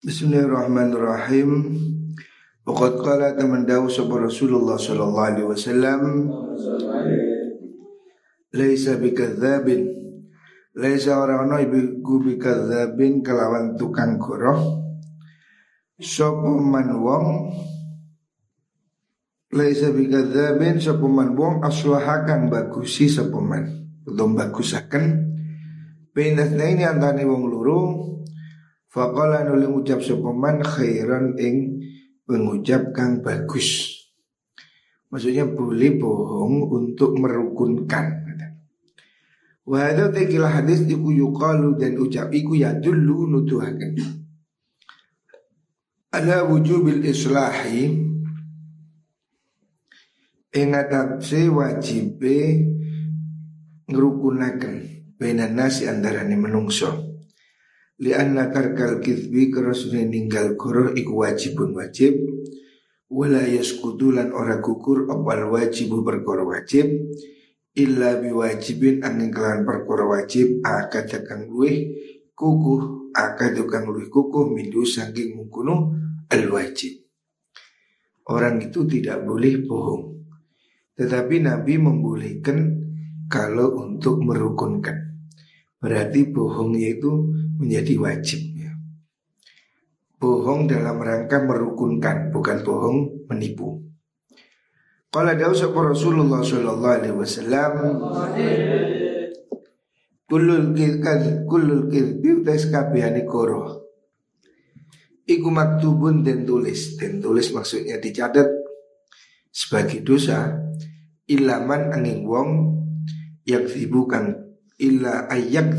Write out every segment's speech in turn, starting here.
Bismillahirrahmanirrahim. Waqad qala teman dawu sapa Rasulullah sallallahu alaihi wasallam Laisa bikadzabin. Laisa orang ono ibu bikadzabin kelawan tukang goroh Sapa man wong? Laisa bikadzabin sapa man wong aslahakan bagusi sapa man. Utawa bagusaken Bainas ini antane wong loro Faqala nuli ngucap sapa man khairan ing mengucap kang bagus. Maksudnya boleh bohong untuk merukunkan. Wahada tekilah hadis iku yukalu dan ucap iku ya dulu nuduhakan. Ala wujubil islahi Ingatapse wajibe ngerukunakan Benan nasi antarane menungso li anna tarkal kithbi kerasune ninggal goroh iku wajibun wajib. Wala yaskudulan ora gugur opal wajibu perkara wajib. Illa biwajibin angin kelan perkara wajib akad kang luwih kukuh akad kang luwih kukuh mindu saking mungkunu al wajib. Orang itu tidak boleh bohong. Tetapi Nabi membolehkan kalau untuk merukunkan. Berarti bohongnya itu menjadi wajib ya. Bohong dalam rangka merukunkan, bukan bohong menipu. Kalau ada sapa Rasulullah sallallahu alaihi wasallam Kulul kidkad kulul kidbi utais kabehane koro Iku maktubun dan tulis Dan tulis maksudnya dicatat Sebagai dosa Ilaman angin wong kang Illa ayak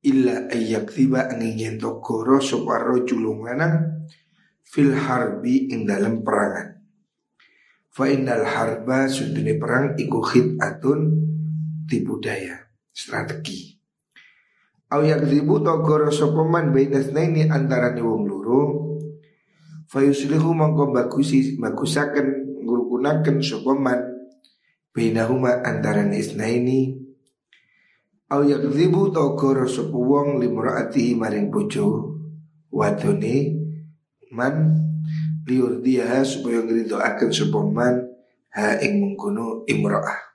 illa ayyak tiba angin yen tokoro sapa rajulun lanang fil harbi ing dalam perangan. Fa innal harba sudune perang iku khid'atun tipu daya strategi. Au yakdzibu tokoro sapa man bainasnaini antarané wong loro fa yuslihu mongko bagusi bagusaken ngurukunaken sapa man bainahuma antarané isnaini Au yakdzibu to goro sapa wong limraati maring bojo wadone man liur dia supaya ngrido akan man ha ing mungkono imraah.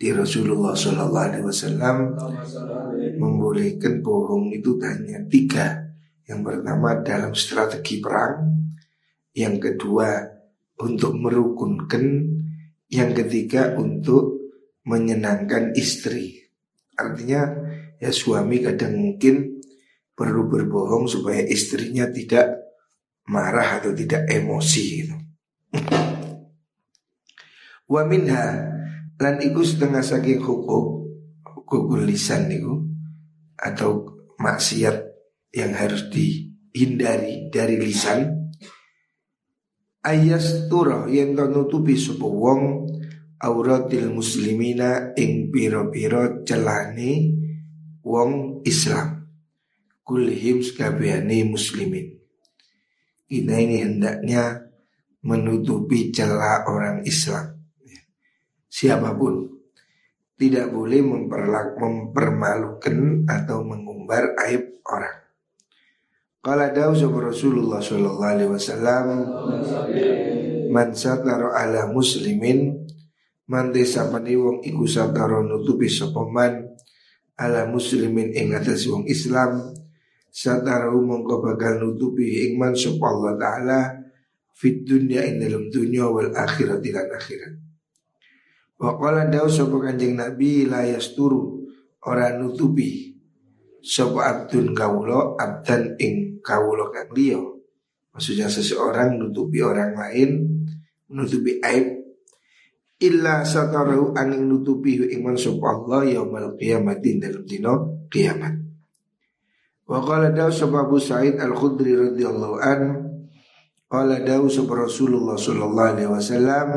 Di Rasulullah Shallallahu Alaihi Wasallam membolehkan bohong itu hanya tiga. Yang pertama dalam strategi perang, yang kedua untuk merukunkan, yang ketiga untuk menyenangkan istri. Artinya ya suami kadang mungkin perlu berbohong supaya istrinya tidak marah atau tidak emosi gitu. Wa minha lan iku setengah saking hukum hukum lisan niku atau maksiat yang harus dihindari dari lisan ayas turah yang nutupi sebuah wong auratil muslimina ing piro-piro celani wong Islam. Kulihim sekabehane muslimin. Kita ini hendaknya menutupi celah orang Islam. Siapa pun. Tidak boleh memperlak, mempermalukan atau mengumbar aib orang. Kala dawu Rasulullah sallallahu alaihi wasallam Man satara ala muslimin Mante sapani wong iku nutupi sopoman ala muslimin ing atas wong Islam sataro mongko bakal nutupi ing man Allah taala fit dunya ing dalam dunya wal akhirat lan akhirat. Wa qala dawu Kanjeng Nabi la yasturu ora nutupi sapa abdun kawula abdan ing kawula kang liya. Maksudnya seseorang nutupi orang lain menutupi aib illa satarahu angin nutupi iman sapa Allah yaumul qiyamatin dalam dino kiamat. Wa qala dawu sababu Sa'id Al-Khudri radhiyallahu an qala dawu sapa Rasulullah sallallahu alaihi wasallam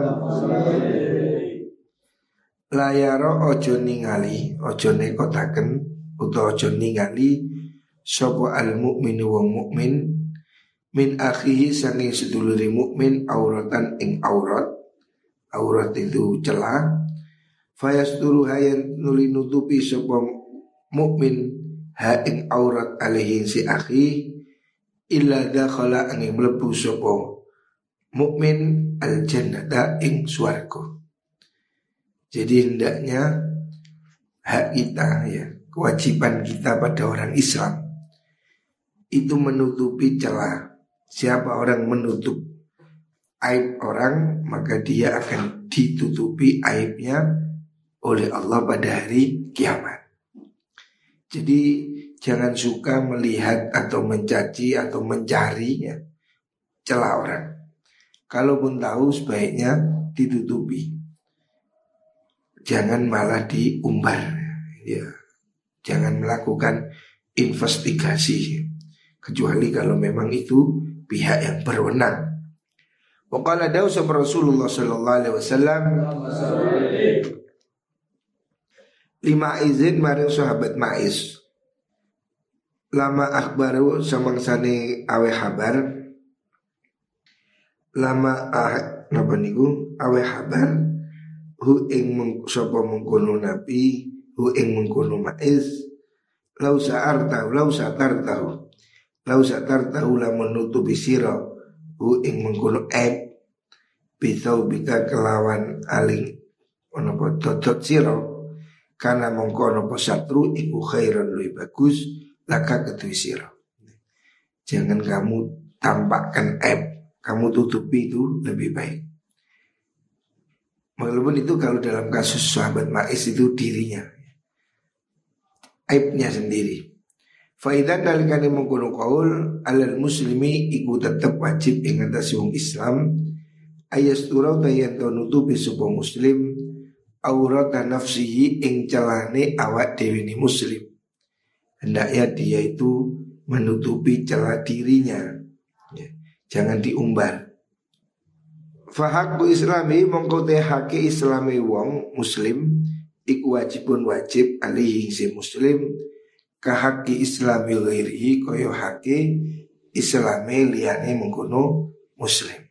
la yara ojo ningali ojo nekotaken utawa ojo ningali sapa al mukmin wong mukmin min akhihi sangi seduluri mukmin auratan ing aurat aurat itu celah fayasturu hayan nuli nutupi sapa mukmin ha ing aurat alaihi si akhi illa dakhala angin mlebu sapa mukmin al jannata ing swarga. Jadi hendaknya hak kita ya, kewajiban kita pada orang Islam itu menutupi celah. Siapa orang menutup aib orang, maka dia akan ditutupi aibnya oleh Allah pada hari kiamat. Jadi jangan suka melihat atau mencaci atau mencari celah orang. Kalaupun tahu sebaiknya ditutupi. Jangan malah diumbar. Ya. Jangan melakukan investigasi. Kecuali kalau memang itu pihak yang berwenang. Waqala Daus Rasulullah sallallahu alaihi wasallam lima izin maring sahabat Ma'is. Lama akhbaru samangsane awe habar lama ah napa niku? Awe habar hu ing sapa mengkono nabi hu ing mengkono maiz lau sa'ar tahu lau sa'ar tahu lau sa'ar tahu la menutupi sira hu ing mengkono eb bisau bika kelawan aling. Onapa dodot sira? Karena mengkono po satru iku khairan lebih bagus laka ketui sira. Jangan kamu tampakkan aib kamu tutupi itu lebih baik. Walaupun itu kalau dalam kasus sahabat Ma'is itu dirinya. Aibnya sendiri Faidan dalikani mengkono kaul alal muslimi iku tetap wajib ing atas Islam ayas turau tayan to nutupi sebuah muslim aurat nafsihi ing celane awak dewi ni muslim hendaknya dia itu menutupi celah dirinya Jangan diumbar. Fahaku islami mongko haki islami wong muslim iku wajibun wajib alihi si muslim kahaki islami ghairihi koyo haki islami liyane mengkono muslim.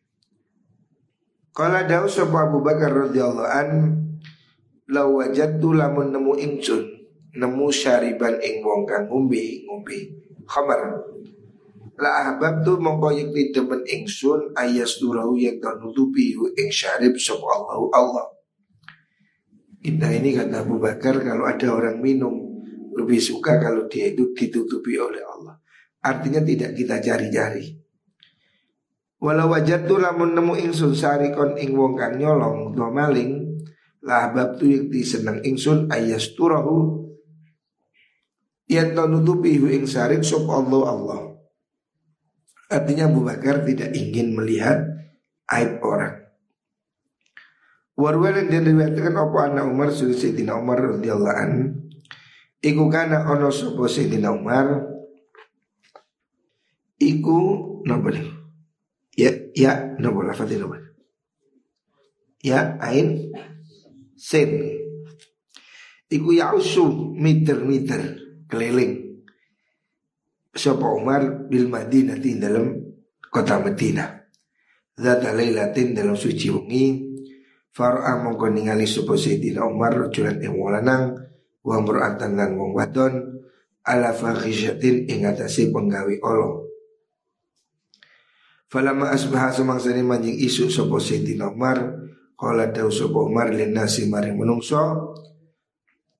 Kala dawu sapa Abu Bakar radhiyallahu an law wajadtu lamun nemu ingsun nemu syariban ing wong kang ngombe ngombe khamar La ahbab tu mongko yakti demen ingsun ayas durahu yang nutupi ing syarib sop Allah Allah. Kita ini kata Abu Bakar kalau ada orang minum lebih suka kalau dia itu ditutupi oleh Allah. Artinya tidak kita cari-cari. Walau wajar tu lamun nemu ingsun sarikon ing wong kang nyolong do maling lah bab tu yang diseneng ingsun ayas turahu yang nutupi hu ing sarik sop Allah Allah. Artinya Abu Bakar tidak ingin melihat aib orang. Warwalan dan diriwayatkan apa anak Umar sudah Sayyidina Umar radhiyallahu an. Iku kana ono sapa Sayyidina Umar. Iku napa nih? Ya ya napa lafadznya napa? Ya ain sen. Iku ya usu meter-meter keliling Sapa Umar bil Madinah di dalam kota Madinah. Zata lailatin dalam suci wengi Far'a mongko ningali sapa Sayyidina Umar rajulan ing lanang wa mra'atan lan wong wadon ala fakhishatin ing atase penggawe Allah. Falama asbaha semangsane manjing isu sapa Sayyidina Umar qala dawu sapa Umar lin nasi maring menungso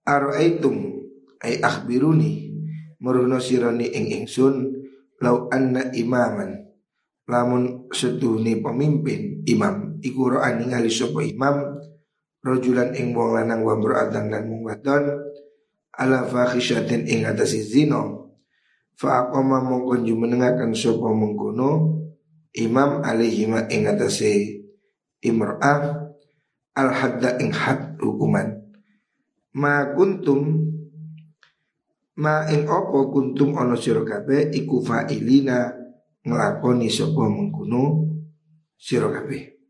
araitum ay akhbiruni meruno sirani ing ingsun lau anna imaman lamun seduhni pemimpin imam iku ro'an ningali sapa imam rajulan ing wong lanang wa mra'atan lan mung wadon ala fakhishatin ing atase zina fa aqama mongko jumenengaken sapa mengkono imam alaihima ing atase imra'ah al hadda ing had hukuman ma kuntum Ma ing opo kuntum ono sira kabeh iku fa'ilina nglakoni sapa mengkono sira kabeh.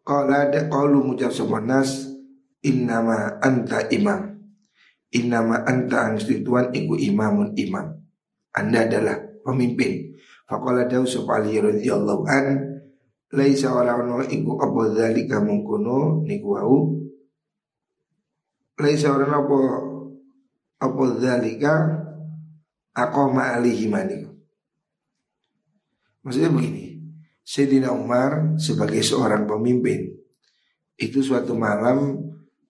Qala de qalu ngucap sapa nas innama anta imam. Innama anta angstituan iku imamun imam. Anda adalah pemimpin. Faqala dawu sapa Ali radhiyallahu an laisa ora ono iku apa zalika mengkono niku wau. Laisa ora apa apa dzalika aqama alihi maniku Maksudnya begini, Sayyidina Umar sebagai seorang pemimpin itu suatu malam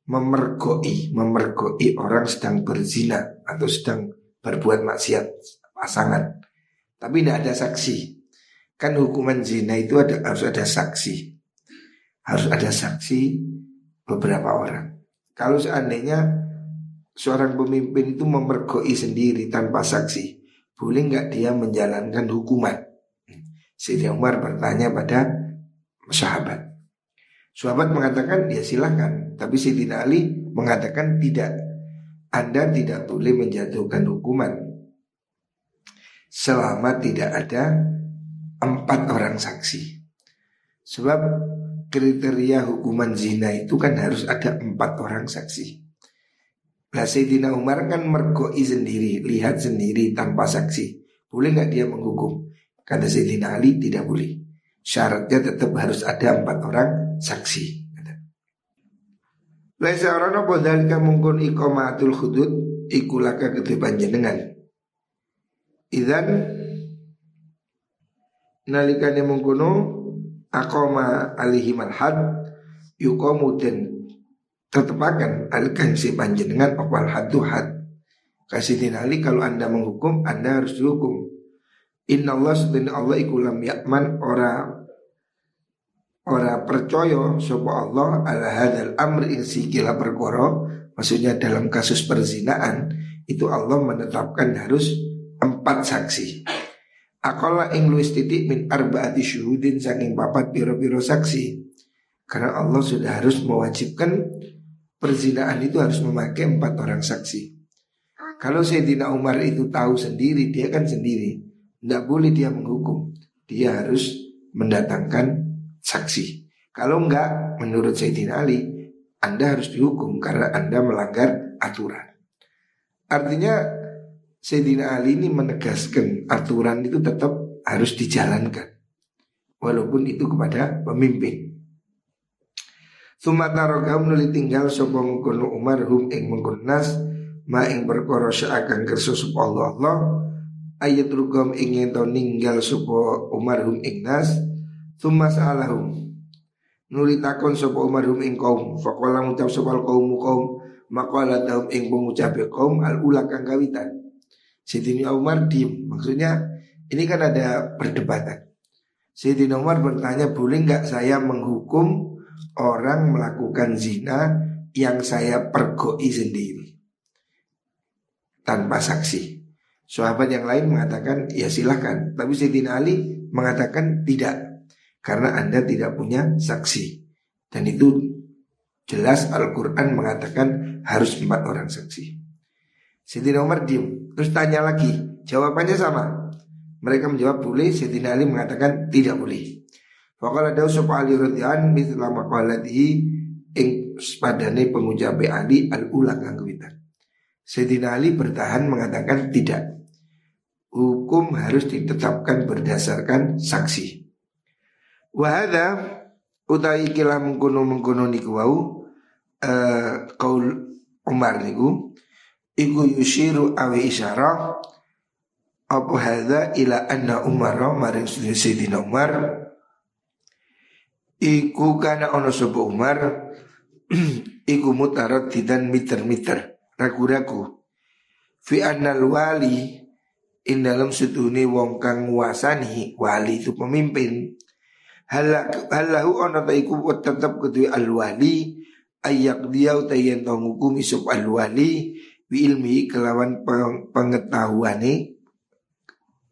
memergoi, memergoi orang sedang berzina atau sedang berbuat maksiat pasangan. Tapi tidak ada saksi. Kan hukuman zina itu ada harus ada saksi. Harus ada saksi beberapa orang. Kalau seandainya seorang pemimpin itu memergoi sendiri tanpa saksi, boleh nggak dia menjalankan hukuman? Sayyidina Umar bertanya pada sahabat. Sahabat mengatakan ya silahkan Tapi Sayyidina Ali mengatakan tidak. Anda tidak boleh menjatuhkan hukuman Selama tidak ada empat orang saksi. Sebab kriteria hukuman zina itu kan harus ada empat orang saksi. Nah Sayyidina Umar kan mergoi sendiri Lihat sendiri tanpa saksi. Boleh nggak dia menghukum? Kata Sayyidina Ali tidak boleh Syaratnya tetap harus ada empat orang saksi. Laisa orang apa dalika mungkun ikomatul hudud ikulaka kedua panjenengan. Idan nalikane mungkono akoma alihi malhad yukomu dan tetepakan alikan si panjenengan opal hadu had. Kasih tinali kalau anda menghukum anda harus dihukum. Inna Allah sedang Allah ikulam yakman ora ora percaya sapa Allah ala hadzal amr ing sikila perkara. Maksudnya dalam kasus perzinaan itu Allah menetapkan harus empat saksi. Akola ing luwis titik min arbaati syuhudin saking papat biro-biro saksi. Karena Allah sudah harus mewajibkan perzinaan itu harus memakai empat orang saksi. Kalau Sayyidina Umar itu tahu sendiri, dia kan sendiri Tidak boleh dia menghukum Dia harus mendatangkan saksi. Kalau enggak, menurut Sayyidina Ali, Anda harus dihukum karena Anda melanggar aturan. Artinya Sayyidina Ali ini menegaskan aturan itu tetap harus dijalankan. Walaupun itu kepada pemimpin. Sumata rogam nuli tinggal sopo mengkono Umar hum ing mengkono nas ma ing perkara akan kerso sopo Allah Allah ayat rugam ingin to ninggal sopo Umar hum ing nas Thumma sa'alahum. Nuli takon sapa Umar hum ing kaum Faqala ngucap sapa kaum kaum Maqala daum ing pengucap kaum Al ula kang kawitan. Sayyidina Umar diem Maksudnya ini kan ada perdebatan. Sayyidina Umar bertanya Boleh nggak saya menghukum Orang melakukan zina Yang saya pergoi sendiri? Tanpa saksi Sahabat yang lain mengatakan ya silahkan Tapi Sayyidina Ali mengatakan tidak karena Anda tidak punya saksi. Dan itu jelas Al-Quran mengatakan harus empat orang saksi. Sayyidina Umar diem, terus tanya lagi, jawabannya sama. Mereka menjawab boleh, Sayyidina Ali mengatakan tidak boleh. Fakala dawu sapa Ali radhiyallahu mithla maqalatihi ing padane pengucap Ali al-ula kang Sayyidina Ali bertahan mengatakan tidak. Hukum harus ditetapkan berdasarkan saksi. Wahada utai kila mengkono mengkono niku wau uh, kaul Umar niku iku yushiru awi isyarah apa hadza ila anna Umar maring Sayyidina Umar iku kana ono sapa Umar iku mutarat dan miter-miter ragu-ragu fi annal wali in dalam setuni wong kang nguasani wali itu pemimpin halahu ana ta iku tetep kedue alwali ayak dia utayen to ngukumi sub alwali wi ilmi kelawan pengetahuane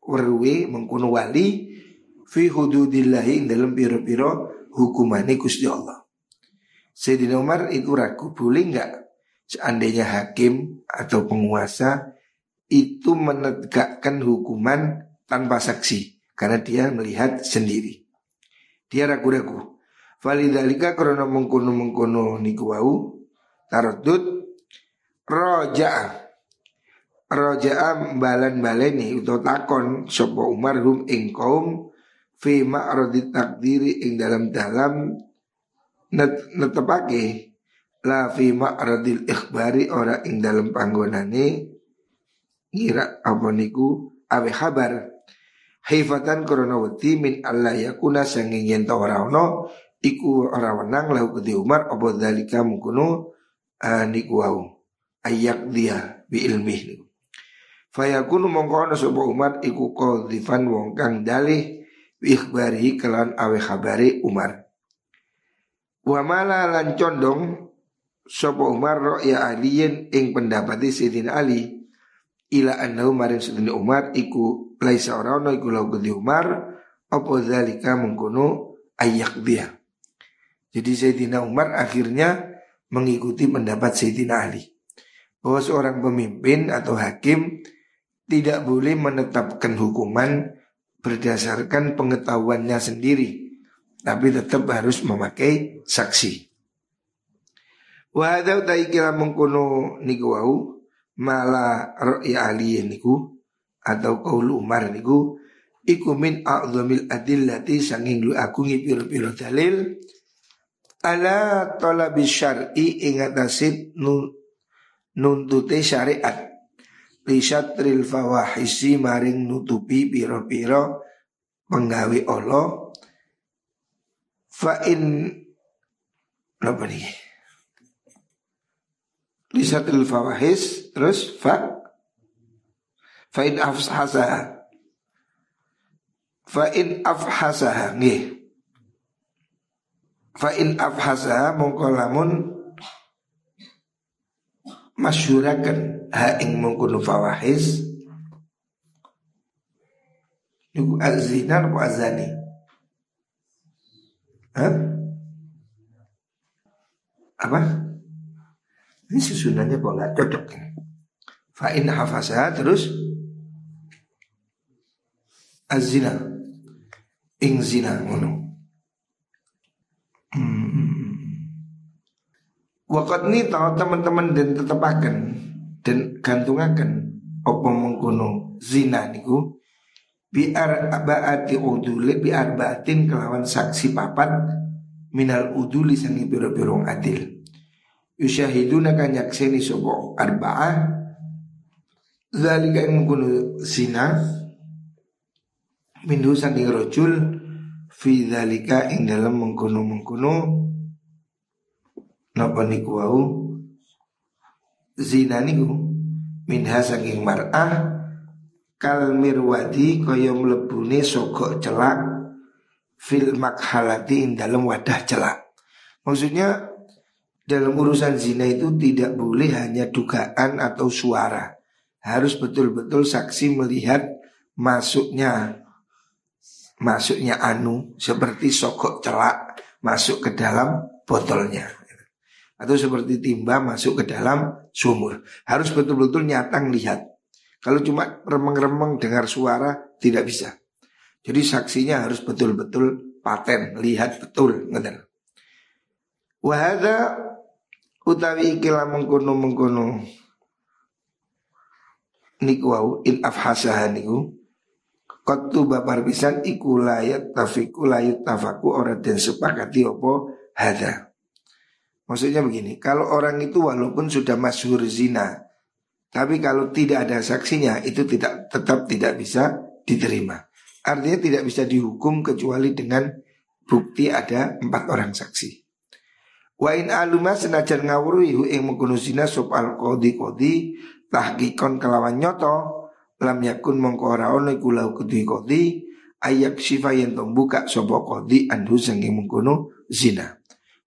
werwe mengkono wali fi hududillahi ing dalam piro-piro hukumane Gusti Allah. Sayyidina Umar itu ragu boleh nggak seandainya hakim atau penguasa itu menegakkan hukuman tanpa saksi. Karena dia melihat sendiri. Dia ragu-ragu. Falidalika karena mengkono mengkono niku wau. Taradud. Roja roja balan baleni utawa takon sapa Umar hum ing kaum fi ma'radit takdiri ing dalam dalam netepake. La fi ma'radil ikhbari ora ing dalam panggonane ngira apa niku awe kabar Haifatan korona wedi min Allah yakuna sanging yen ta ora ono iku ora wenang lahu kedhi Umar apa dalika mungkono niku wau ayak dia bi ilmih niku. Fayakunu mongko ana sapa Umar iku qadzifan wong kang dalih bi kelan awe khabari Umar. Wa mala lan condong sapa Umar ro'ya aliyin ing pendapati Sayyidina Ali ila annahu maring Sayyidina Umar iku laisa ora ono iku lau gede Umar apa zalika mengkono ayak dia. Jadi Sayyidina Umar akhirnya mengikuti pendapat Sayyidina Ali bahwa seorang pemimpin atau hakim tidak boleh menetapkan hukuman berdasarkan pengetahuannya sendiri tapi tetap harus memakai saksi. Wahada utai kira mengkono niku wau mala ro'ya ali niku atau kaul Umar niku iku min a'zamil adillati sanging lu agungi piro-piro dalil ala talabi syar'i ing atase nuntute syariat. Li syatril fawahisi maring nutupi piro-piro penggawe Allah fa in apa nih li syatril fawahis terus fa Fa'in afhasaha. Fa'in afhasaha Nggih. Fa'in afhasaha Mongko lamun Masyurakan Ha ing mongkunu fawahis. Niku azina apa azani? Hah? Apa? Ini susunannya kok nggak cocok ini. Fa'in hafazah terus azina ing zina ngono. Hmm. Wakat ini tahu teman-teman dan tetapakan dan gantungakan apa mengkono zina niku biar baati udule biar batin kelawan saksi papat minal uduli sangi biro-biro adil yusyahiduna kan yakseni sobo arba'ah. Zalika yang mengkono zina. Minhu sanding rojul fi dzalika ing dalam mengkono-mengkono. Napa niku wau? Zina niku minha saking mar'ah. Kal mirwadi kaya mlebune sogok celak fil makhalati ing dalam wadah celak. Maksudnya dalam urusan zina itu tidak boleh hanya dugaan atau suara. Harus betul-betul saksi melihat masuknya masuknya anu seperti sokok celak masuk ke dalam botolnya. Atau seperti timba masuk ke dalam sumur. Harus betul-betul nyatang lihat kalau cuma remeng-remeng dengar suara tidak bisa. Jadi saksinya harus betul-betul paten lihat betul wahada utawi ikilah mengkono mengkono niku in afhasaha niku Kotu babar pisan iku layat tafiku tafaku orang dan sepakati opo hada. Maksudnya begini, kalau orang itu walaupun sudah masyhur zina, tapi kalau tidak ada saksinya itu tidak tetap tidak bisa diterima. Artinya tidak bisa dihukum kecuali dengan bukti ada empat orang saksi. Wa in aluma senajan ngawuri hu ing mengkono zina sop al kodi kodi tahkikon kelawan nyoto lam yakun mongko ora ono iku lau kedhi kodi ayak sifa yang buka sapa kodi anhu mengkono zina.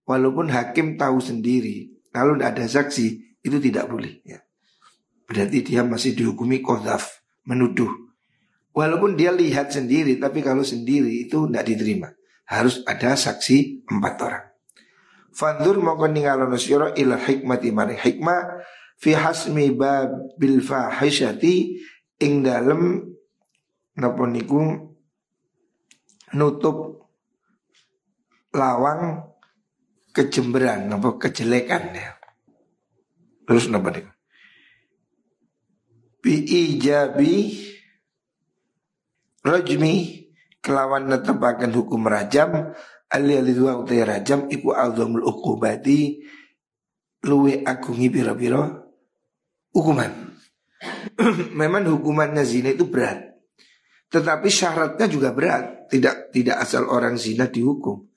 Walaupun hakim tahu sendiri kalau tidak ada saksi itu tidak boleh ya. Berarti dia masih dihukumi kodaf menuduh. Walaupun dia lihat sendiri tapi kalau sendiri itu tidak diterima. Harus ada saksi empat orang. Fandur mongko ningalono sira ila hikmati mari hikmah fi hasmi babil fahishati ing dalem napa niku nutup lawang kejemberan napa kejelekan ya. Terus napa niku? Bi ijabi rajmi kelawan netepaken hukum rajam ali ali dua utai rajam iku azamul uqubati luwe agungi pira-pira hukuman. memang hukumannya zina itu berat. Tetapi syaratnya juga berat. Tidak tidak asal orang zina dihukum.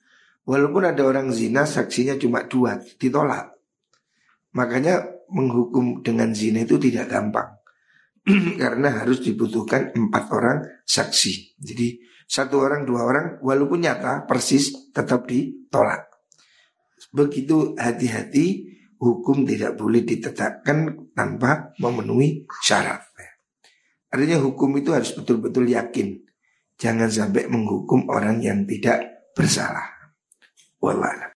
Walaupun ada orang zina saksinya cuma dua, ditolak. Makanya menghukum dengan zina itu tidak gampang. Karena harus dibutuhkan empat orang saksi. Jadi satu orang, dua orang, walaupun nyata persis tetap ditolak. Begitu hati-hati hukum tidak boleh ditetapkan tanpa memenuhi syarat. Artinya hukum itu harus betul-betul yakin. Jangan sampai menghukum orang yang tidak bersalah. Wallah.